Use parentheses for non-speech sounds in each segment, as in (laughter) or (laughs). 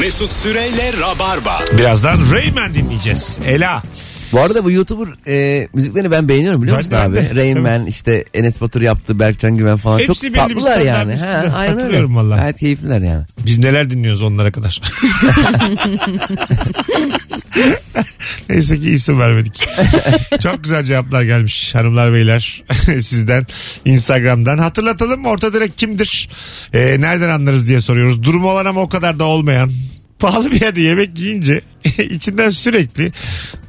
Mesut Süreyle Rabarba. Birazdan Rayman dinleyeceğiz. Ela. Bu arada bu YouTuber e, müziklerini ben beğeniyorum biliyor musun ben abi? Rain Man işte Enes Batur yaptı, Berkcan Güven falan. Hepsi Çok tatlılar yani. Ha, aynen öyle. Vallahi. Gayet keyifliler yani. Biz neler dinliyoruz onlara kadar. (laughs) Neyse ki isim vermedik. Çok güzel cevaplar gelmiş hanımlar beyler (laughs) sizden Instagram'dan. Hatırlatalım orta direk kimdir? Ee, nereden anlarız diye soruyoruz. Durumu olan ama o kadar da olmayan. Pahalı bir yerde yemek yiyince (laughs) içinden sürekli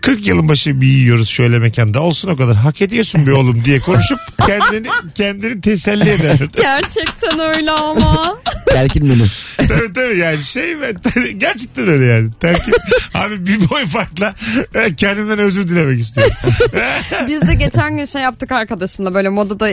40 yılın başı bir yiyoruz şöyle mekanda. Olsun o kadar. Hak ediyorsun bir oğlum diye konuşup kendini (laughs) kendini teselli eder. (laughs) Gerçekten öyle ama. Telkin menü. tabii tabii yani şey ben gerçekten öyle yani. Terkip abi bir boy farkla kendimden özür dilemek istiyorum. Biz de geçen gün şey yaptık arkadaşımla böyle modada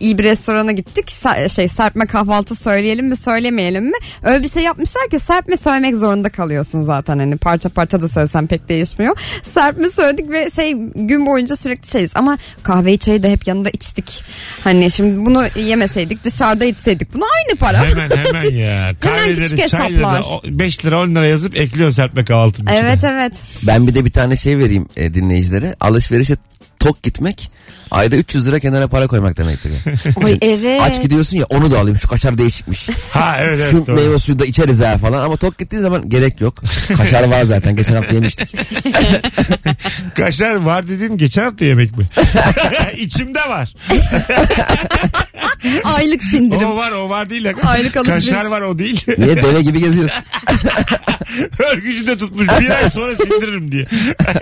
iyi bir restorana gittik. Şey serpme kahvaltı söyleyelim mi söylemeyelim mi? Öyle bir şey yapmışlar ki serpme söylemek zorunda kalıyorsun zaten hani parça parça da söylesen pek değişmiyor. Serpme söyledik ve şey gün boyunca sürekli şeyiz ama kahveyi çayı da hep yanında içtik. Hani şimdi bunu yemeseydik dışarıda içseydik bunu aynı para. hemen hemen ya. (laughs) Kahveleri çayları da hesaplar. 5 lira 10 lira yazıp ekliyor serpme kahvaltının içine. Evet evet. Ben bir de bir tane şey vereyim e, dinleyicilere. Alışverişe tok gitmek ayda 300 lira kenara para koymak demektir. ya. Ay (laughs) evet. Aç gidiyorsun ya onu da alayım şu kaşar değişikmiş. Ha evet evet. Şu doğru. meyve suyu da içeriz ha falan ama tok gittiğin zaman gerek yok. Kaşar var zaten geçen hafta yemiştik. (laughs) Kaşar var dediğin geçen hafta yemek mi? (laughs) İçimde var. Aylık sindirim. O var o var değil. Aylık alışveriş. Kaşar var o değil. Niye deve gibi geziyorsun? (laughs) Örgücü de tutmuş bir ay sonra sindiririm diye.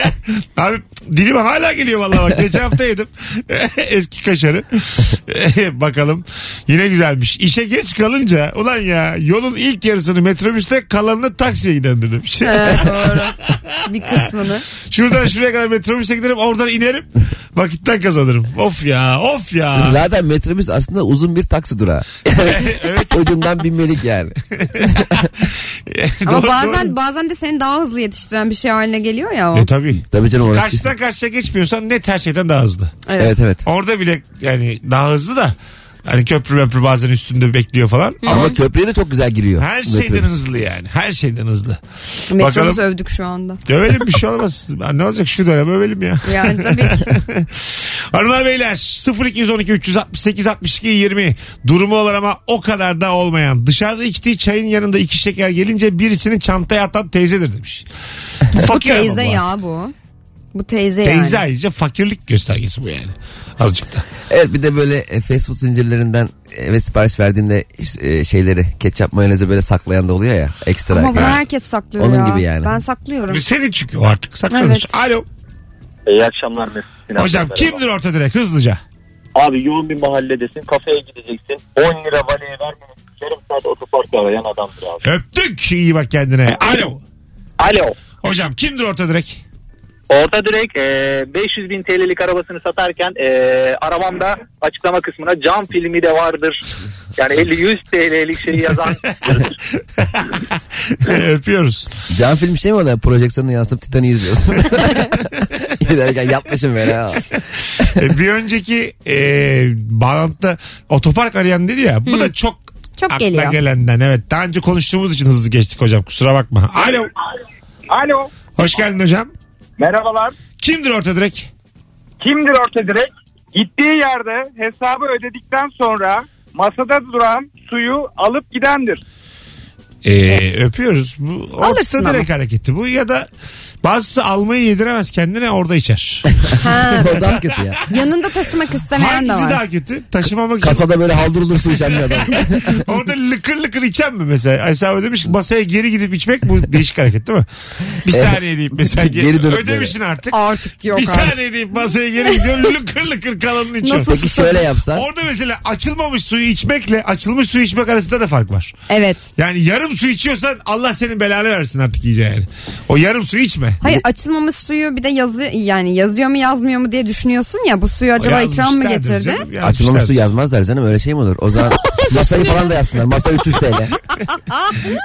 (laughs) Abi dilim hala geliyor vallahi bak. Geçen hafta yedim. (laughs) Eski kaşarı. Bakalım. Yine güzelmiş. İşe geç kalınca ulan ya yolun ilk yarısını metrobüste kalanını taksiye giderim dedim. Evet doğru. Bir kısmını. Şuradan şuraya kadar metrobüse giderim oradan inerim. Vakitten kazanırım. Of ya of ya. Zaten metrobüs aslında uzun bir taksi durağı. evet. (laughs) Ucundan binmelik yani. (laughs) Ama Doğru, bazen doğru. bazen de seni daha hızlı yetiştiren bir şey haline geliyor ya o. E tabii. Tabii canım orası. Karşıdan karşıya geçmiyorsan net her şeyden daha hızlı. Evet. Evet evet. Orada bile yani daha hızlı da hani köprü möprü bazen üstünde bekliyor falan. Ama Ama köprüye de çok güzel giriyor. her şeyden metrobüs. hızlı yani. Her şeyden hızlı. Bakalım. övdük şu anda. Övelim bir şey olmaz. ne olacak şu dönem övelim ya. Yani tabii ki. (laughs) Hanımlar beyler 0212 368 62 20 durumu olur ama o kadar da olmayan dışarıda içtiği çayın yanında iki şeker gelince birisinin çantaya atan teyzedir demiş. bu Fakir ama teyze bu. ya bu. Bu teyze, Teyze yani. ayrıca fakirlik göstergesi bu yani. Azıcık da. Evet bir de böyle e, fast food zincirlerinden eve sipariş verdiğinde e, şeyleri ketçap mayonezi böyle saklayan da oluyor ya ekstra. Ama bunu Yani. herkes saklıyor Onun ya. gibi yani. Ben saklıyorum. Senin çünkü o artık saklanır. Evet. Alo. İyi akşamlar Mesut. Sinan Hocam Bey, kimdir orta direk hızlıca? Abi yoğun bir mahalledesin kafeye gideceksin 10 lira valeye vermemek yarım saat otoparkta arayan adamdır abi. Öptük iyi bak kendine. Alo. Alo. Hocam kimdir orta direk? Orta direkt e, 500 bin TL'lik arabasını satarken e, arabamda açıklama kısmına cam filmi de vardır. Yani 50-100 TL'lik şeyi yazan (laughs) Öpüyoruz. Can film şey mi oluyor? Projeksiyonunu yansıtıp Titanic'i izliyorsun. (laughs) Giderken yapmışım ha. E, bir önceki e, bağlantıda otopark arayan dedi ya. Bu da çok Çok akla geliyor. gelenden. Evet daha önce konuştuğumuz için hızlı geçtik hocam. Kusura bakma. Alo. Alo. Hoş geldin hocam. Merhabalar. Kimdir orta direk? Kimdir orta direk? Gittiği yerde hesabı ödedikten sonra masada duran suyu alıp gidendir. Ee, öpüyoruz. Bu Alırsın orta direk ama. hareketi. Bu ya da bazısı almayı yediremez kendine orada içer. (laughs) Ha. (laughs) o daha kötü ya. Yanında taşımak istemeyen de Hangisi var. daha kötü? Taşımamak için. Kasada böyle haldurulur su içen bir adam. (laughs) Orada lıkır lıkır içen mi mesela? Hesap ödemiş masaya geri gidip içmek bu değişik hareket değil mi? Bir saniye deyip mesela Geri geri dönüp ödemişsin artık. Artık yok bir artık. saniye deyip masaya geri gidiyor lıkır lıkır kalanını içiyor. Nasıl? Peki şöyle yapsan. Orada mesela açılmamış suyu içmekle açılmış suyu içmek arasında da fark var. Evet. Yani yarım su içiyorsan Allah senin belanı versin artık iyice yani. O yarım su içme. Hayır açılmamış suyu bir de yazı yani yazıyor mu yazmıyor mu diye düşünüyorsun ya bu suyu acaba ikram mı getirdi? canım. Açılmamış su yazmazlar canım öyle şey mi olur? O zaman (laughs) (laughs) Masayı falan da yazsınlar. Masa 300 (laughs) TL.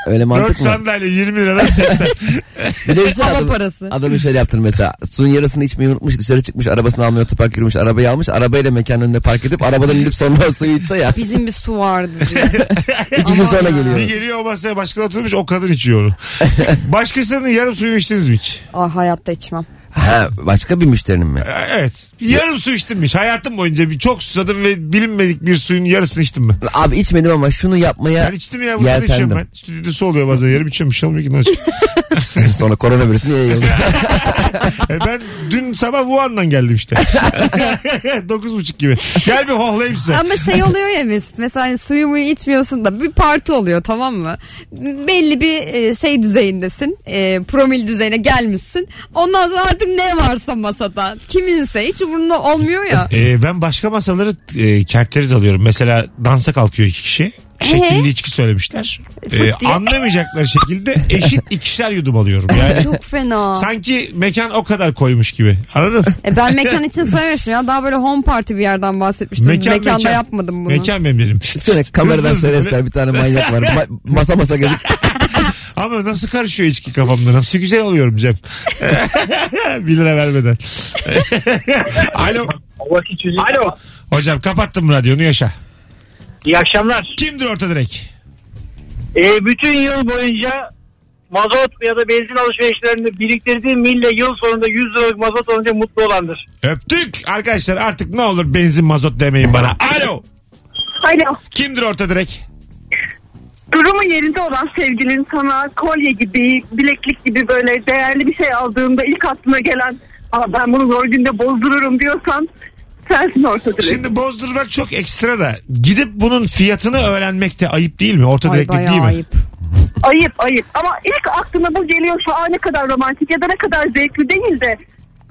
Öyle 4 mantık mı? sandalye 20 lira 80. (laughs) Bir de işte Hava adam, parası. adamın şöyle yaptır mesela. Suyun yarısını içmeyi unutmuş dışarı çıkmış arabasını almaya otopark yürümüş arabayı almış arabayla mekanın önünde park edip arabadan inip sonra suyu içse ya. Bizim bir su vardı diyor. iki gün sonra geliyor. Bir geliyor o masaya başkaları oturmuş o kadın içiyor onu. Başkasının yarım suyunu içtiniz mi hiç? Aa, hayatta içmem. Ha, başka bir müşterinin mi? Ee, Evet. Yarım su içtim hiç? Hayatım boyunca bir çok susadım ve bilinmedik bir suyun yarısını içtim mi? Abi içmedim ama şunu yapmaya Ben içtim ya. Burada da Yeltendim. içiyorum ben. Stüdyoda su oluyor bazen. Yarım içiyorum. Bir şey olmuyor ki. ne olacak? (laughs) (laughs) sonra koronavirüsü niye yayıldı? (laughs) E ben dün sabah Wuhan'dan geldim işte. (laughs) Dokuz buçuk gibi. Gel bir hohlayayım size. Ama şey oluyor ya Mesut mesela hani suyu muyu içmiyorsun da bir parti oluyor tamam mı? Belli bir e, şey düzeyindesin. E, promil düzeyine gelmişsin. Ondan sonra artık ne varsa masada. Kiminse hiç umurunda olmuyor ya. Ee, ben başka masaları e, kerteriz alıyorum. Mesela dansa kalkıyor iki kişi. Şekilli içki söylemişler. Ee, anlamayacakları şekilde eşit ikişer yudum alıyorum. Yani Çok fena. sanki mekan o kadar koymuş gibi. Anladın mı? E ben mekan için söylemiştim ya. Daha böyle home party bir yerden bahsetmiştim. Mekan, Mekanda mekan. yapmadım bunu. Mekan benim dedim. Şöyle kameradan Hızlı hızlı seyretler bir tane manyak var. Ma- masa masa gezip (laughs) Ama nasıl karışıyor içki kafamda? Nasıl güzel oluyorum Cem. (laughs) bir lira vermeden. (laughs) Alo. Alo. Hocam kapattım radyonu yaşa. İyi akşamlar. Kimdir orta direk? Ee, bütün yıl boyunca mazot ya da benzin alışverişlerinde biriktirdiğim mille yıl sonunda 100 liralık mazot alınca mutlu olandır. Öptük. Arkadaşlar artık ne olur benzin mazot demeyin bana. Alo. Alo. Kimdir orta direk? Durumu yerinde olan sevgilin sana kolye gibi, bileklik gibi böyle değerli bir şey aldığında ilk aklına gelen Aa, ben bunu zor günde bozdururum diyorsan sensin orta direk. Şimdi bozdurmak çok ekstra da gidip bunun fiyatını öğrenmek de ayıp değil mi? Orta Ay direklik değil mi? ayıp. Ayıp ayıp ama ilk aklına bu geliyorsa aa ne kadar romantik ya da ne kadar zevkli değil de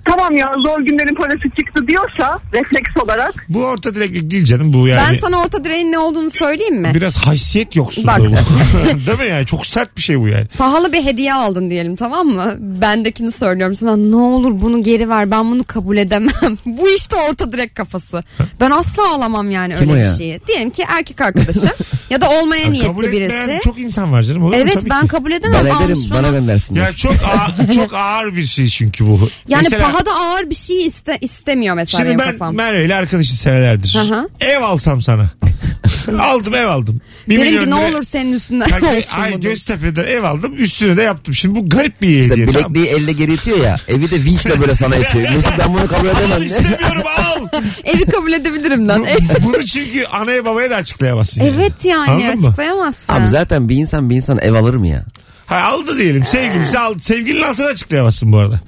tamam ya zor günlerin parası çıktı diyorsa refleks olarak Bu orta direklik değil canım bu yani. Ben sana orta direğin ne olduğunu söyleyeyim mi? Biraz haysiyet yoksunluğu Bak. (laughs) değil mi yani? Çok sert bir şey bu yani. Pahalı bir hediye aldın diyelim tamam mı? Bendekini söylüyorum sana ne olur bunu geri ver ben bunu kabul edemem. (laughs) Bu işte orta direk kafası. Ben asla alamam yani Kim öyle bir ya? şeyi. Diyelim ki erkek arkadaşım (laughs) ya da olmaya kabul niyetli birisi. çok insan var canım. Olur? Evet ben ki. kabul edemem. ben ederim bana bana. göndersinler. Ya çok ağır, çok ağır bir şey çünkü bu. Yani Mesela, pahada ağır bir şey iste, istemiyor mesela Şimdi benim ben kafam. Merve ile arkadaşız senelerdir. Hı hı. Ev alsam sana. (laughs) aldım ev aldım. Bir Derim milyon ki ne lira- olur senin üstünden Bak, (laughs) olsun ay. Göztepe'de ev aldım üstüne de yaptım. Şimdi bu garip bir hediye. İşte tamam mı? bilekliği elle geri itiyor ya. Evi de vinçle böyle sana itiyor. Mesut (laughs) ben bunu kabul Al edemem. istemiyorum al. Evi kabul edebilirim lan. Bu- Bunu çünkü anaya babaya da açıklayamazsın. yani. evet yani Anladın mı? açıklayamazsın. Abi zaten bir insan bir insan ev alır mı ya? Ha, aldı diyelim sevgilisi aldı. Sevgilini alsa da açıklayamazsın bu arada.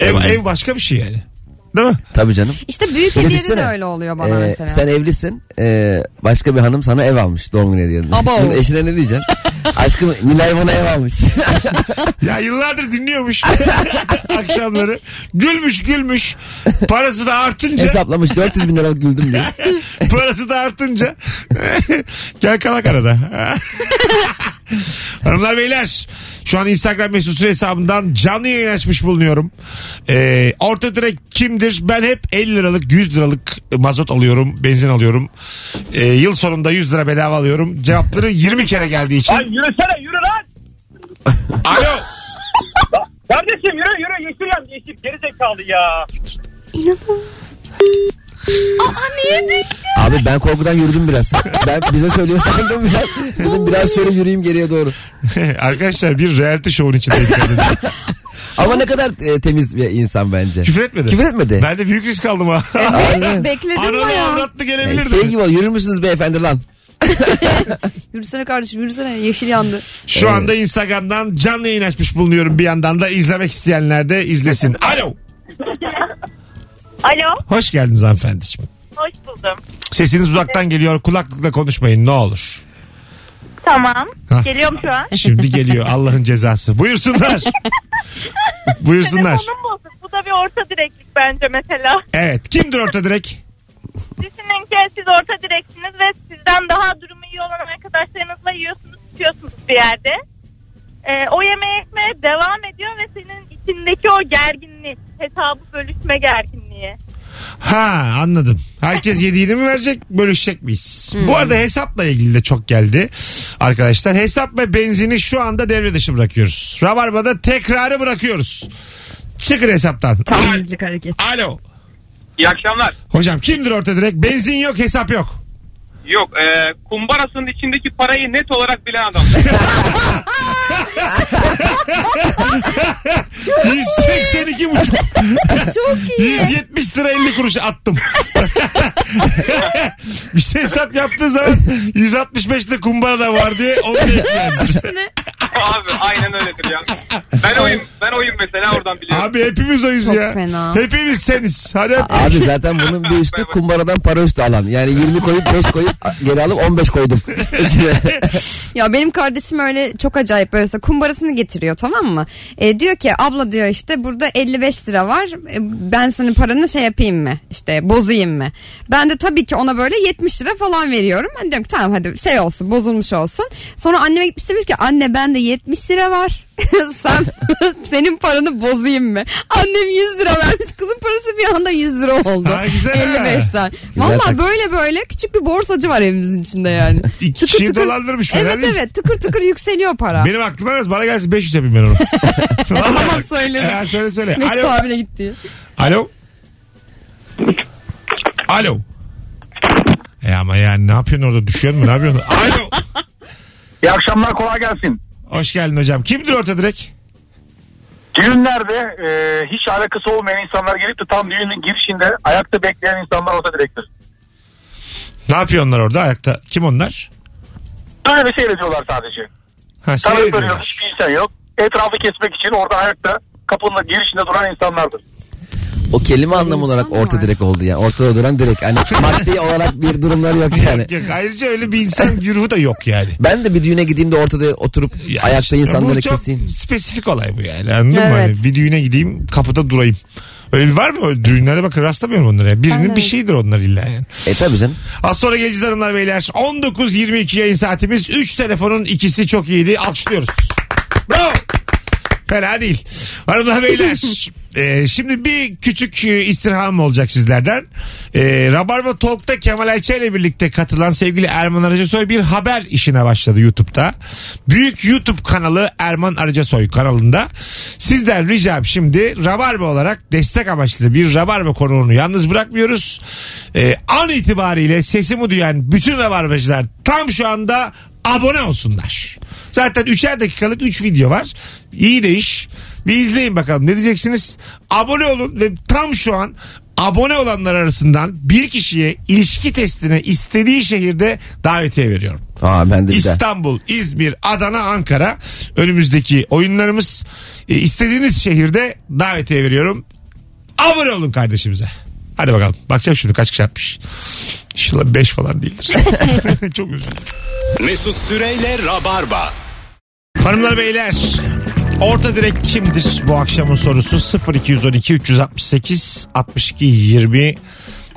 Ev, Tabii. ev başka bir şey yani. Değil mi? Tabii canım. İşte büyük hediyede de düşünsene, öyle oluyor bana Ee, mesela. sen evlisin. ee, başka bir hanım sana ev almış doğum günü hediyeni. Abo. Bunun eşine ne diyeceksin? (laughs) Aşkım Nilay bana ev almış. (laughs) Ya yıllardır dinliyormuş (laughs) akşamları. Gülmüş gülmüş. Parası da artınca Hesaplamış 400 bin liralık güldüm diye. parası da artınca gel kalak arada. Hanımlar beyler şu an Instagram mesut süre hesabından canlı yayın açmış bulunuyorum. Ee, orta direk kimdir? Ben hep 50 liralık 100 liralık mazot alıyorum. Benzin alıyorum. Ee, yıl sonunda 100 lira bedava alıyorum. Cevapları 20 kere geldiği için. Ay yürüsene yürü lan. (laughs) Alo. Kardeşim yürü yürü yeşil yan yeşil geri zekalı ya. Abi ben korkudan yürüdüm biraz. Ben bize söylüyor sandım biraz. (laughs) Dedim biraz şöyle yürüyeyim geriye doğru. (laughs) Arkadaşlar bir reality show'un içindeyim. kendimi. (laughs) Ama ne kadar e, temiz bir insan bence. Küfür etmedi. Küfür etmedi. Ben de büyük risk aldım ha. Aynen. Bekledim Ananı bayağı. avratlı E, gelebilirdi. Şey gibi ol, yürür müsünüz beyefendi lan? Yürüsene kardeşim yürüsene yeşil yandı. Şu anda Instagram'dan canlı yayın açmış bulunuyorum bir yandan da izlemek isteyenler de izlesin. Alo. Alo Hoş geldiniz hanımefendiciğim. hoş buldum. Sesiniz uzaktan geliyor kulaklıkla konuşmayın ne olur. Tamam Hah. geliyorum şu an. Şimdi geliyor Allah'ın cezası. Buyursunlar. (laughs) Buyursunlar. Telefonum bozuk. Bu da bir orta direklik bence mesela. Evet kimdir orta direk? Düşünün ki siz orta direksiniz ve sizden daha durumu iyi olan arkadaşlarınızla yiyorsunuz, içiyorsunuz bir yerde. Ee, o yemeğe ekmeye devam ediyor ve senin içindeki o gerginlik, hesabı bölüşme gerginliği. Ha anladım. Herkes yediğini mi verecek bölüşecek miyiz? Hmm. Bu arada hesapla ilgili de çok geldi arkadaşlar. Hesap ve benzini şu anda devre dışı bırakıyoruz. Rabarba'da tekrarı bırakıyoruz. Çıkın hesaptan. Tam gizlik hareket. Alo. İyi akşamlar. Hocam kimdir orta direkt? Benzin yok hesap yok. Yok e, kumbarasının içindeki parayı net olarak bilen adam. (laughs) 182 buçuk. Çok iyi. 170 lira 50 kuruş attım. bir şey hesap yaptığı zaman 165 de kumbara da var diye onu da ekleyendir. Abi aynen öyledir ya. Ben oyum, ben oyum mesela oradan biliyorum. Abi hepimiz oyuz Çok ya. fena. Hepimiz seniz. Hadi hep- Abi zaten bunun bir üstü kumbaradan para üstü alan. Yani 20 koyup 5 koyup geri alıp 15 koydum. Ya benim kardeşim öyle çok acayip böyle kumbarasını getiriyor tamam mı? E, diyor ki abla diyor işte burada 55 lira var. E, ben senin paranı şey yapayım mı? İşte bozayım mı? Ben de tabii ki ona böyle 70 lira falan veriyorum. Ben diyorum ki tamam hadi şey olsun bozulmuş olsun. Sonra anneme gitmiş demiş ki anne bende 70 lira var. (laughs) Sen senin paranı bozayım mı? Annem 100 lira vermiş. Kızın parası bir anda 100 lira oldu. Ha, güzel. 55'ten. Güzel Valla böyle böyle küçük bir borsacı var evimizin içinde yani. (laughs) İki kişiyi dolandırmış fena Evet değil. evet tıkır tıkır yükseliyor para. Benim aklıma gelmez. Bana gelsin 500 yapayım ben onu. (laughs) Tamam, söylerim. Ya, söyle söyle. Mesut Alo. abine gitti. Alo. Alo. E ama yani ne yapıyorsun orada? Düşüyor mu? Ne yapıyorsun? Alo. İyi akşamlar kolay gelsin. Hoş geldin hocam. Kimdir orta direkt? Düğünlerde e, hiç alakası olmayan insanlar gelip de tam düğünün girişinde ayakta bekleyen insanlar orta direktir. Ne yapıyor onlar orada ayakta? Kim onlar? Böyle seyrediyorlar sadece. Ha, Tanıdıkları yok, hiçbir insan yok. Etrafı kesmek için orada ayakta kapının girişinde duran insanlardır. O kelime anlamı olarak orta var? direk oldu yani. Ortada duran direk. Hani (laughs) maddi olarak bir durumları yok yani. Yok, yok. Ayrıca öyle bir insan güruhu da yok yani. Ben de bir düğüne gideyim de ortada oturup Ya ayakta işte insanları bu çok keseyim. spesifik olay bu yani anladın mı? Evet. Hani bir düğüne gideyim kapıda durayım. Öyle bir var mı? Öyle düğünlerde bakın rastlamıyorum onlara. ya. Birinin bir de. şeydir onlar illa yani. E tabii canım. Az sonra geleceğiz hanımlar beyler. 19.22 yayın saatimiz. 3 telefonun ikisi çok iyiydi. Alkışlıyoruz. Bravo. Fena değil. Hanımlar beyler. (laughs) e, şimdi bir küçük e, istirham olacak sizlerden. E, Rabarba Talk'ta Kemal Ayça ile birlikte katılan sevgili Erman Arıcasoy bir haber işine başladı YouTube'da. Büyük YouTube kanalı Erman Arıcasoy kanalında. Sizden ricam şimdi Rabarba olarak destek amaçlı bir Rabarba konuğunu yalnız bırakmıyoruz. E, an itibariyle sesimi duyan bütün Rabarbacılar tam şu anda abone olsunlar. Zaten üçer dakikalık 3 video var. İyi de iş. Bir izleyin bakalım ne diyeceksiniz. Abone olun ve tam şu an abone olanlar arasından bir kişiye ilişki testine istediği şehirde davetiye veriyorum. Aa ben de bir daha. İstanbul, İzmir, Adana, Ankara önümüzdeki oyunlarımız. E, istediğiniz şehirde davetiye veriyorum. Abone olun kardeşimize. Hadi bakalım. Bakacağım şimdi kaç kişi yapmış. İnşallah 5 falan değildir. (laughs) Çok üzüldüm. Mesut Süreyle Rabarba. Hanımlar beyler orta direk kimdir bu akşamın sorusu? 0212 368 62 20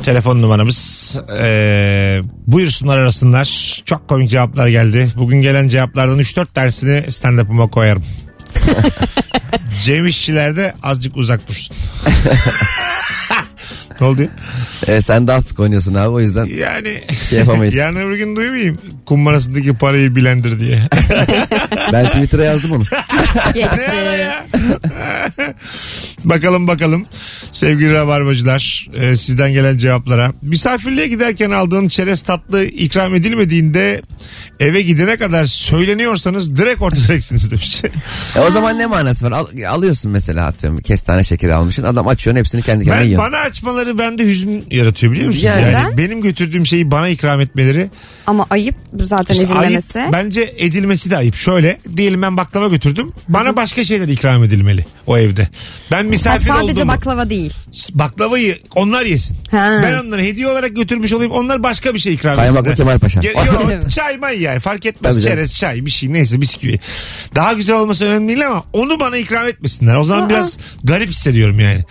telefon numaramız. Ee, buyursunlar arasınlar. Çok komik cevaplar geldi. Bugün gelen cevaplardan 3-4 tanesini stand-up'ıma koyarım. (laughs) Cem İşçiler de azıcık uzak dursun (laughs) ne oldu ya? E, sen daha sık oynuyorsun abi o yüzden yani şey yapamayız. (laughs) yarın öbür gün duymayayım kumbarasındaki parayı bilendir diye (laughs) Ben Twitter'a yazdım onu. (laughs) Geçti. bakalım bakalım sevgili rabarbacılar e, sizden gelen cevaplara. Misafirliğe giderken aldığın çerez tatlı ikram edilmediğinde eve gidene kadar söyleniyorsanız direkt orta direksiniz demiş. E, o zaman ne manası var? Al- alıyorsun mesela atıyorum kestane şekeri almışsın. Adam açıyorsun hepsini kendi kendine ben, yiyor. bana açmaları bende hüzün yaratıyor biliyor musun? Yani. Yani benim götürdüğüm şeyi bana ikram etmeleri Ama ayıp zaten İşte edilmemesi. ayıp, bence edilmesi de ayıp. Şöyle diyelim ben baklava götürdüm. Bana başka şeyler ikram edilmeli o evde. Ben Ha, misafir sadece oldum. baklava değil. Baklavayı onlar yesin. Ha. Ben onları hediye olarak götürmüş olayım. Onlar başka bir şey ikram Kaymaklı etsinler. Kemal Paşa. Ge- Yok, çay may yani fark etmez. Tabii canım. Çerez, çay bir şey neyse bisküvi. Daha güzel olması önemli değil ama onu bana ikram etmesinler. O zaman Aa. biraz garip hissediyorum yani.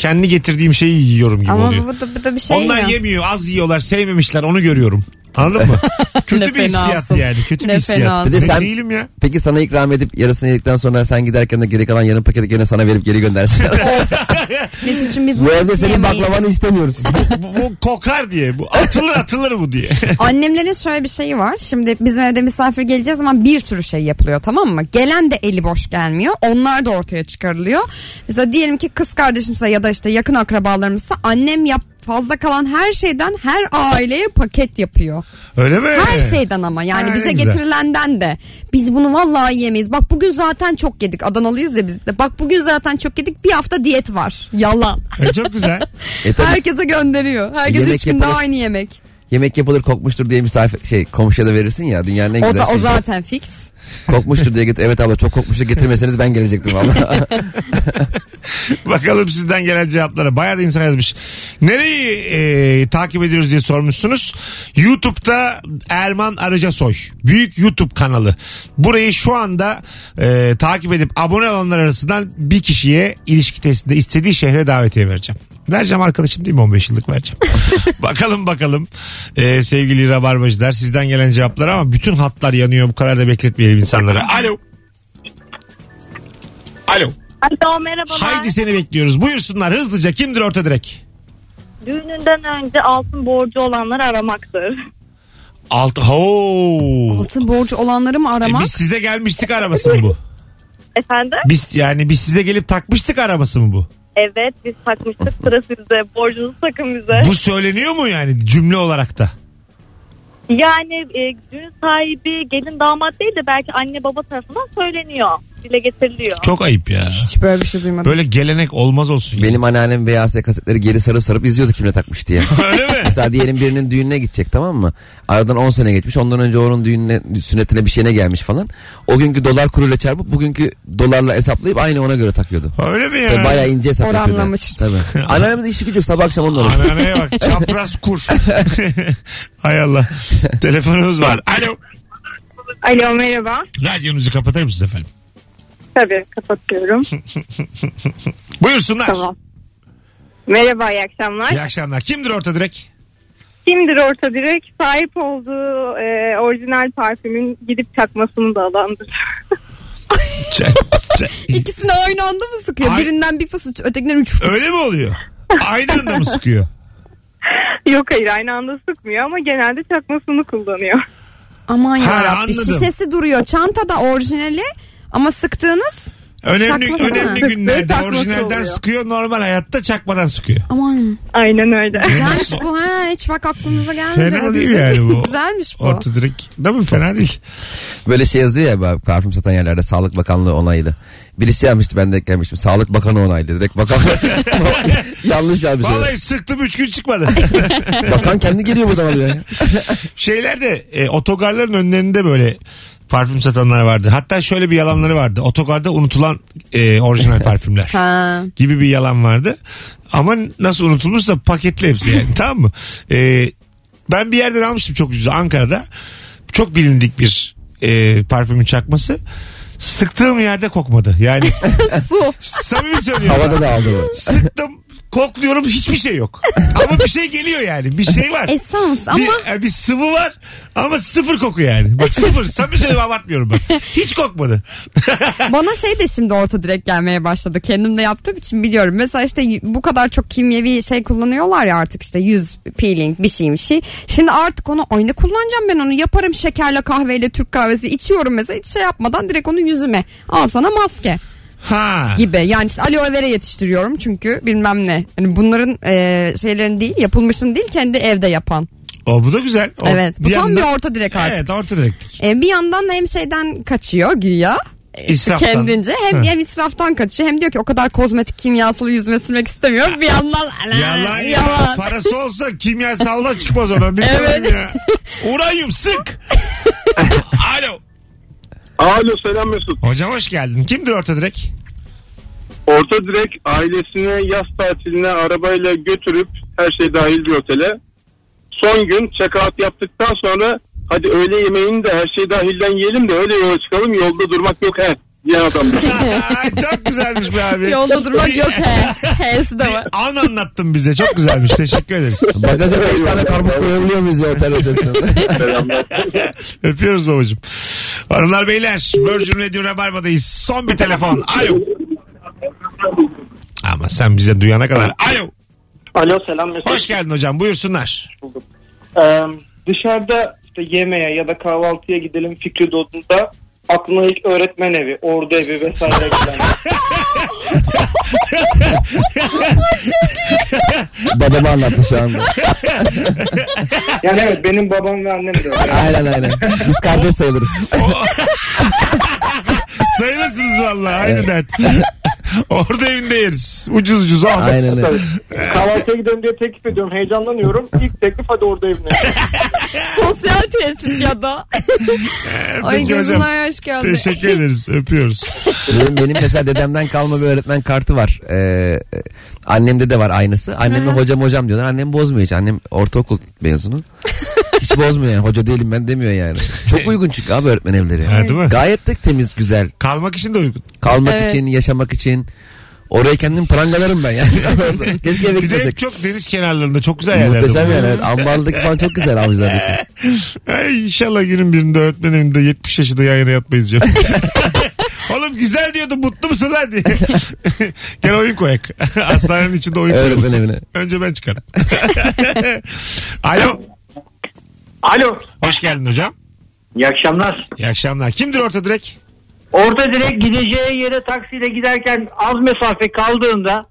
Kendi getirdiğim şeyi yiyorum gibi Ama oluyor. bu da, bu da bir şey Onlar ya. yemiyor az yiyorlar sevmemişler onu görüyorum. Anladın mı? (laughs) Kötü Ne bir hissiyat fenasın. yani. Kötü Ne bir hissiyat. fenasın. Bir de Ben sen- değilim ya. Peki sana ikram edip yarısını yedikten sonra sen giderken de geri kalan yarım paketi gene sana verip geri göndersin. (laughs) Mesut'cum biz Bu evde senin yemeyiz. baklavanı istemiyoruz. bu, bu kokar diye. Bu atılır atılır bu diye. (laughs) Annemlerin şöyle bir şeyi var. Şimdi bizim evde misafir geleceğiz zaman bir sürü şey yapılıyor tamam mı? Gelen de eli boş gelmiyor. Onlar da ortaya çıkarılıyor. Mesela diyelim ki kız kardeşimse ya da işte yakın akrabalarımızsa annem yap fazla kalan her şeyden her aileye paket yapıyor. Öyle mi? Her şeyden ama yani Ha, bize güzel. getirilenden de. Biz bunu vallahi yemeyiz. Bak bugün zaten çok yedik. Adanalıyız ya biz de. Bak bugün zaten çok yedik. Bir hafta diyet var. Yalan. E, çok güzel. (laughs) E tabii Herkese gönderiyor. Herkes Yemek üç günde yapalım. aynı yemek. yemek yapılır kokmuştur diye misafir şey komşuya da verirsin ya dünyanın en O, güzel da, o şeyi. zaten fix. Kokmuştur diye getir. Evet abla çok kokmuştur getirmeseniz ben gelecektim valla. (laughs) Bakalım sizden gelen cevaplara. Bayağı da insan yazmış. Nereyi e, takip ediyoruz diye sormuşsunuz. YouTube'da Erman Arıcasoy. Büyük YouTube kanalı. Burayı şu anda e, takip edip abone olanlar arasından bir kişiye ilişki testinde istediği şehre davetiye vereceğim. Vereceğim arkadaşım değil mi 15 yıllık vereceğim. (laughs) bakalım bakalım e, sevgili rabarbacılar sizden gelen cevaplar ama bütün hatlar yanıyor bu kadar da bekletmeyelim insanları. Alo. Alo. Alo merhabalar. Haydi seni bekliyoruz. Buyursunlar hızlıca. Kimdir orta direk? Düğününden önce altın borcu olanları aramaktır. Altı. Ho. Altın borcu olanları mı E, aramak? biz size gelmiştik araması mı bu? Efendim? Biz yani biz size gelip takmıştık araması mı bu? Evet biz takmıştık sıra sizde. Borcunuzu takın bize. Bu söyleniyor mu yani cümle olarak da? Yani e, düğün sahibi gelin damat değil de belki anne baba tarafından söyleniyor. Dile getiriliyor. Çok ayıp ya. Hiç böyle bir şey duymadım. Böyle gelenek olmaz olsun. Benim anneannem VHS kasetleri geri sarıp sarıp izliyordu kimle takmış diye. (laughs) Öyle mi? Mesela diyelim birinin düğününe gidecek tamam mı? Aradan 10 sene geçmiş. Ondan önce onun düğününe, sünnetine bir şeyine gelmiş falan. O günkü dolar kuruyla çarpıp bugünkü dolarla hesaplayıp aynı ona göre takıyordu. Öyle mi Tabii ya? bayağı ince hesap yapıyordu. Oranlamış. Tabii. (laughs) Anneannemiz işi gücü sabah akşam onunla uğraşıyor. Anneanneye bak (laughs) çapraz kur. Hay Allah. Telefonumuz var. Alo. Alo merhaba. Radyonuzu kapatır mısınız efendim? Tabii kapatıyorum. (laughs) Buyursunlar. tamam. Merhaba iyi akşamlar. İyi akşamlar. Kimdir orta direk? Kimdir orta direk? Sahip olduğu e, orijinal parfümün gidip çakmasını da alandır. (laughs) İkisini aynı anda mı sıkıyor? Ay- Birinden bir fıs ötekinden üç fıs. Öyle mi oluyor? Aynı anda mı sıkıyor? (laughs) Yok hayır aynı anda sıkmıyor ama genelde çakmasını kullanıyor. Aman Ha, yarabbim. anladım. Şişesi duruyor. Çantada orijinali ama sıktığınız Önemli Çakması önemli günlerde orijinalden oluyor. sıkıyor, normal hayatta çakmadan sıkıyor. aman. Aynen öyle. Güzelmiş bu ha. Hiç bak aklımıza gelmedi. Fena değil bizim. yani bu. (laughs) Güzelmiş bu. Orta direk. Değil mi? Fena değil. Böyle şey yazıyor ya böyle parfüm satan yerlerde Sağlık Bakanlığı onaylı. Birisi yazmıştı ben de eklemiştim. Sağlık Bakanı onaylı. Direkt bakan (laughs) (laughs) yanlış yazmış. Vallahi sıktım 3 gün çıkmadı. Bakan kendi geliyor buradan alıyor. ya. Şeylerde e, otogarların önlerinde böyle parfüm satanlar vardı. Hatta şöyle bir yalanları vardı. Otogarda unutulan e, orijinal parfümler Ha. gibi bir yalan vardı. Ama nasıl unutulmuşsa paketli hepsi yani (laughs) tamam mı? E, ben bir yerden almıştım çok ucuz Ankara'da. Çok bilindik bir e, parfümün çakması. Sıktığım yerde kokmadı. Yani (laughs) Su. samimi söylüyorum. Havada da aldı. Sıktım kokluyorum hiçbir şey yok. (laughs) Ama bir şey geliyor yani. Bir şey var. Esans ama Bir, e, bir sıvı var ama sıfır koku yani. Bak sıfır. (laughs) Samimi söylüyorum abartmıyorum bak. Hiç kokmadı. (laughs) bana şey de şimdi orta direkt gelmeye başladı. Kendim de yaptığım için biliyorum. Mesela işte bu kadar çok kimyevi şey kullanıyorlar ya artık işte yüz peeling bir şey bir şey. Şimdi artık onu ay ne kullanacağım ben onu yaparım şekerle kahveyle Türk kahvesi içiyorum mesela hiç şey yapmadan direkt onu yüzüme. Al sana maske Ha. gibi. Yani işte aloe vera yetiştiriyorum çünkü bilmem ne. Yani bunların e, şeylerin değil yapılmışın değil kendi evde yapan. O bu da güzel. O, Evet, bu tam bir orta direk artık. Evet orta direktik. E, bir yandan da hem şeyden kaçıyor güya. e, İsraftan. Kendince hem, hem israftan kaçıyor hem diyor ki o kadar kozmetik kimyasalı yüzüme sürmek istemiyorum. Bir yandan Yalan ya. yalan. Parası olsa kimyasalda çıkmaz ona. Bir Evet. evet. ya. (laughs) Uranyum sık. (laughs) Alo. Alo selam Mesut. Hocam hoş geldin. Kimdir orta direk? Orta direkt ailesine yaz tatiline arabayla götürüp her şey dahil bir otele. Son gün check out yaptıktan sonra hadi öğle yemeğini de her şey dahilden yiyelim de öyle yola çıkalım yolda durmak yok he diyen adamdır. (laughs) Çok güzelmiş be abi. Yolda durmak yok he. H'si de var. An anlattın bize. Çok güzelmiş. Teşekkür ederiz. (laughs) Bagaja 5 tane karpuz koyabiliyor muyuz ya otel? Selamlar. (laughs) Öpüyoruz babacığım. Hanımlar beyler Virgin Radio Rabarba'dayız. Son bir telefon. Alo. Ama sen bize duyana kadar. Alo. Alo selam. Hoş geldin hocam. Buyursunlar. Ee, dışarıda işte yemeğe ya da kahvaltıya gidelim fikri doğduğunda aklına ilk öğretmen evi, ordu evi vesaire gelen. (laughs) Babama anlattı şu anda. Yani evet benim babam ve annem de öyle. Aynen aynen. Biz kardeş sayılırız. (laughs) Sayılırsınız vallahi. Aynı dert. (laughs) Orada evinde yeriz. Ucuz ucuz. Oh. Aynen öyle. (laughs) Kahvaltıya gidelim diye teklif ediyorum. Heyecanlanıyorum. İlk teklif hadi orada evine. (laughs) Sosyal tesis ya da. Ay Peki hocam. yaş geldi. Teşekkür ederiz. Öpüyoruz. Benim, benim mesela dedemden kalma bir öğretmen kartı var. Ee, annemde de var aynısı. Anneme hocam hocam diyorlar. Annem bozmuyor hiç. Annem ortaokul mezunu. Hiç bozmuyor yani. Hoca değilim ben demiyor yani. Çok uygun çünkü abi öğretmen evleri. Ha, değil mi? Gayet de temiz, güzel. Kalmak için de uygun. Kalmak Evet. için, yaşamak için. Oraya kendim prangalarım ben yani. (laughs) Keşke eve Bir de gitmesek. çok deniz kenarlarında çok güzel yerlerde. Muhteşem yani. Evet. Ambarlık falan çok güzel avcılardaki. (laughs) Ay, inşallah günün birinde öğretmen evinde 70 yaşında yan yana yatmayız canım. (laughs) Oğlum güzel diyordu mutlu musun lan diye. Gel oyun koyak. Hastanenin içinde oyun koyak. Öğretmen evine. Önce ben çıkarım. Alo. Alo. Hoş geldin hocam. İyi akşamlar. İyi akşamlar. Kimdir orta direk? Orada direkt gideceği yere taksiyle giderken az mesafe kaldığında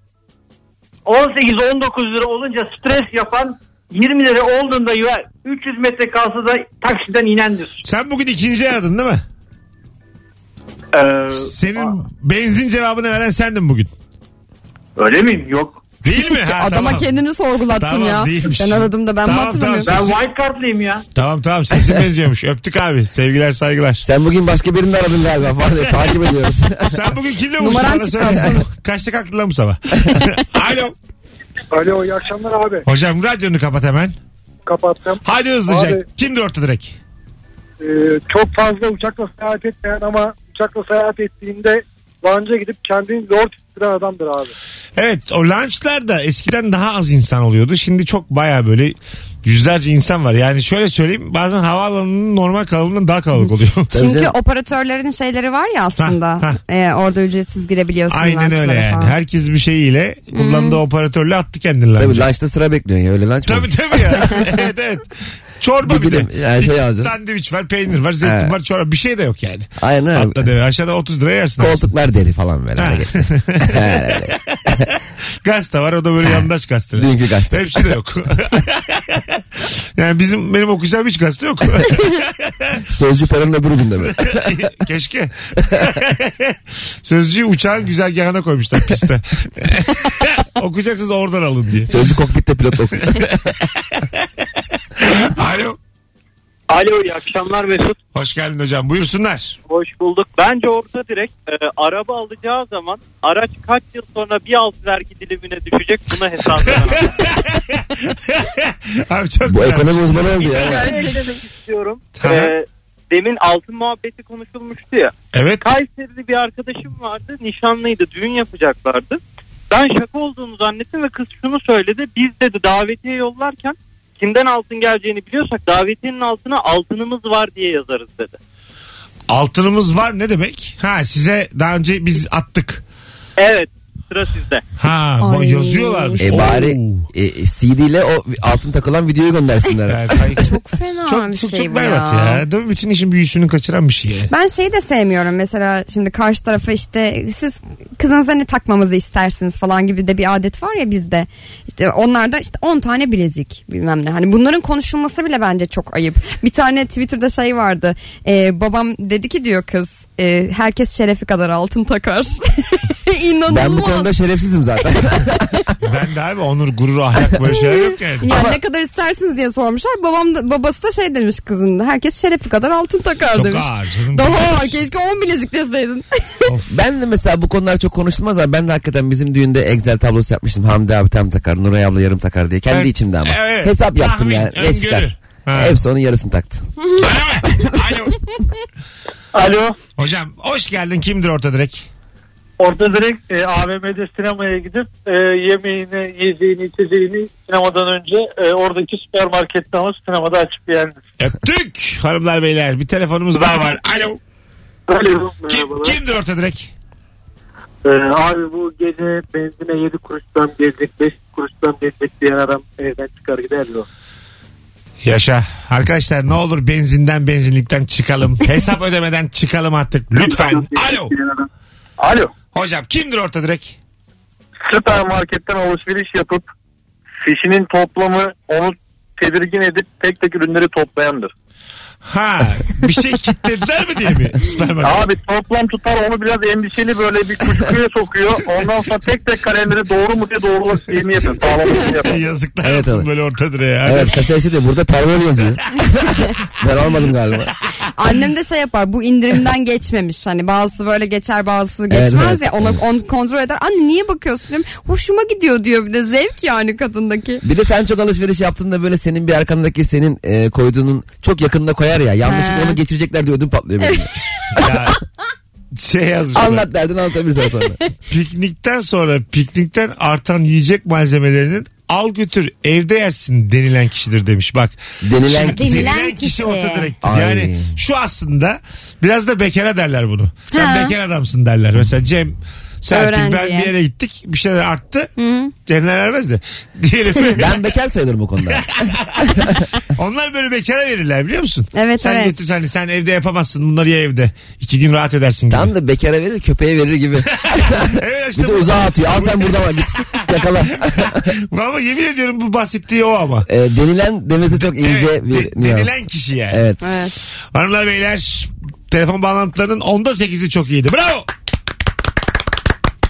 18-19 lira olunca stres yapan 20 lira olduğunda ya 300 metre kalsa da taksiden inendir. Sen bugün ikinci aradın değil mi? Ee, Senin benzin cevabını veren sendin bugün. öyle miyim? Yok. Değil mi? Ha, Adama tamam. kendini sorgulattın Tamam, ya. değilmiş. Ben aradım da ben Tamam, mi hatırlamıyorum? tamam, Ben Sesin- wild card'lıyım ya. Tamam tamam sesin benziyormuş. Öptük abi. Sevgiler saygılar. Sen bugün başka birini de aradın galiba falan diye takip ediyoruz. (laughs) Sen bugün kimle buluştun? Numaran Bana çıktı söyle. Kaçta kalktın lan bu sabah? (laughs) Alo. Alo iyi akşamlar abi. Hocam radyonu kapat hemen. Kapattım. Hadi hızlıca. Abi. Kimdir orta direk? Ee, çok fazla uçakla seyahat etmeyen ama uçakla seyahat ettiğinde Vanca gidip kendini zor tutturan adamdır abi. Evet o lunchlarda eskiden daha az insan oluyordu. Şimdi çok baya böyle yüzlerce insan var. Yani şöyle söyleyeyim bazen havaalanının normal kalabalığından daha kalabalık oluyor. Çünkü operatörlerin şeyleri var ya aslında. Ha, ha. Ee, orada ücretsiz girebiliyorsun. Aynen öyle yani. falan. Herkes bir şeyiyle kullandığı operatörle attı kendini Tabii lunch'a. lunchta sıra bekliyorsun ya öyle lunch? Tabii tabii ya. (laughs) evet evet. Çorba Bir bir, de. yani şey alacaksın. Sandviç var, peynir var, zeytin Evet. var, çorba. Bir şey de yok yani. Aynen. Hatta deve aşağıda 30 liraya yersin. aslında. Koltuklar deri falan böyle. (laughs) (laughs) Gazete var o da böyle yandaş gazeteler. Dünkü gazete. Hepsi de yok. (laughs) yani bizim benim okuyacağım hiç gazete yok. Sözcü paranın öbür ucunda böyle. Keşke. Sözcüğü uçağın güzergahına koymuşlar piste. Okuyacaksınız oradan alın diye. Sözcü kokpitte pilot okuyor. Alo. İyi akşamlar Mesut. Hoş geldin hocam. Buyursunlar. Hoş bulduk. Bence orta direkt e, araba alacağı zaman araç kaç yıl sonra bir alt vergi dilimine düşecek buna hesap (laughs) edemem. Abi çok Bu güzel. ekonomi uzmanı oldu ya. demek istiyorum. E, demin altın muhabbeti konuşulmuştu ya. Evet. Kayseri'de bir arkadaşım vardı. Nişanlıydı. Düğün yapacaklardı. Ben şaka olduğunu zannettim ve kız şunu söyledi. Biz dedi davetiye yollarken kimden altın geleceğini biliyorsak davetiyenin altına altınımız var diye yazarız dedi. Altınımız var ne demek? Ha size daha önce biz attık. Evet sıra sizde. Ha bu Ay. yazıyorlarmış. E Oo. bari e, CD ile o altın takılan videoyu göndersinler. (laughs) Ay, (laughs) Çok fena çok bir çok, şey çok bu berbat ya. ya. Değil mi? Bütün işin büyüsünü kaçıran bir şey. ya. Ben şeyi de sevmiyorum mesela şimdi karşı tarafa işte siz kızınıza ne takmamızı istersiniz falan gibi de bir adet var ya bizde. İşte onlarda işte 10 tane bilezik bilmem ne. Hani bunların konuşulması bile bence çok ayıp. Bir tane Twitter'da şey vardı. Ee, babam dedi ki diyor kız e, herkes şerefi kadar altın takar. İnanılmaz. (laughs) Ben bu konuda şerefsizim zaten. (laughs) Ben de abi onur, gurur, ahlak böyle şeyler yok yani. Ya ne kadar istersiniz diye sormuşlar. Babam da, babası da şey demiş kızın. Herkes şerefi kadar altın takar Çok demiş. ağır canım. Daha ağır. Keşke 10 bilezik deseydin. (laughs) ben de mesela bu konular çok konuşulmaz ama ben de hakikaten bizim düğünde Excel tablosu yapmıştım. Hamdi abi tam takar, Nuray abla yarım takar diye. Kendi Evet. içimde ama. Evet. Hesap yaptım Tahmin, yani. Ne öngörü. çıkar? Ha. Hepsi onun yarısını taktı. (laughs) Alo. Alo. Hocam hoş geldin. Kimdir orta direk? Orada direkt e, AVM'de sinemaya gidip e, yemeğini, yiyeceğini, içeceğini sinemadan önce e, oradaki süpermarkette ama sinemada açıp beğendim. Öptük hanımlar beyler. Bir telefonumuz daha var. Alo. Alo. Kim, kimdir orta direk? Ee, abi bu gece benzine 7 kuruştan gelecek 5 kuruştan gelecek diyen adam evden çıkar gider o. Yaşa. Arkadaşlar ne olur benzinden benzinlikten çıkalım. (laughs) Hesap ödemeden çıkalım artık. Lütfen. Alo. Alo. Hocam kimdir orta direk? Süpermarketten alışveriş yapıp fişinin toplamı onu tedirgin edip tek tek ürünleri toplayandır. Ha bir şey kilitlediler mi diye mi? Süpermarket. Abi toplam tutar onu biraz endişeli böyle bir kuşkuya sokuyor. Ondan sonra tek tek kalemleri doğru mu diye doğru şeyini yapıyor. Sağlamasını yapıyor. (laughs) Yazıklar Evet, olsun evet. böyle orta direğe. ya. Evet kasaya şey diyor burada pervol yazıyor. (laughs) ben almadım galiba. Annem de şey yapar bu indirimden geçmemiş. Hani bazısı böyle geçer bazısı Evet, geçmez evet. ya onu, onu kontrol eder. Anne niye bakıyorsun diyorum. Hoşuma gidiyor diyor bir de zevk yani kadındaki. Bir de sen çok alışveriş yaptığında böyle senin bir arkandaki senin e, koyduğunun çok yakında koyar ya. Yanlışlıkla onu geçirecekler diye ödüm patlıyor benim. (laughs) Ya, şey yazmışlar. Anlat derdin anlatabilirsen sonra. (laughs) Piknikten sonra piknikten artan yiyecek malzemelerinin al götür evde yersin denilen kişidir demiş bak. Denilen Şimdi kişi. denilen Denilen kişi kişi. orta direktir. Ay. Yani şu aslında biraz da bekara derler bunu. Sen Ha. bekar adamsın derler. Mesela Cem Serpil ben Öğrenciye. bir yere gittik bir şeyler arttı. Cemler vermez de. (laughs) Diyelim. (laughs) Ben bekar sayılırım o konuda. (laughs) Onlar böyle bekara verirler biliyor musun? Evet, sen evet. götür sen, sen evde yapamazsın bunları ye evde. İki gün rahat edersin gibi. Tam da bekara verir köpeğe verir gibi. evet işte Bir de bu- uzağa atıyor. Al sen buradan al git. Yakala. Ama yemin ediyorum bu bahsettiği o ama. E, denilen demesi çok ince Evet, bir de- nüans. denilen kişi yani. Evet. Evet. Hanımlar beyler telefon bağlantılarının onda 8'i çok iyiydi. Bravo.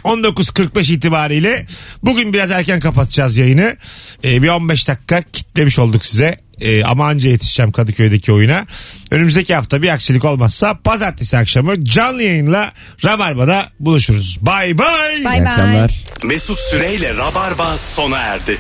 19.45 itibariyle bugün biraz erken kapatacağız yayını. Ee, bir 15 dakika kitlemiş olduk size. Ee, ama anca yetişeceğim Kadıköy'deki oyuna. Önümüzdeki hafta bir aksilik olmazsa pazartesi akşamı canlı yayınla Rabarba'da buluşuruz. Bay bay. Bay İyi bay. akşamlar. Mesut Süreyle Rabarba sona erdi.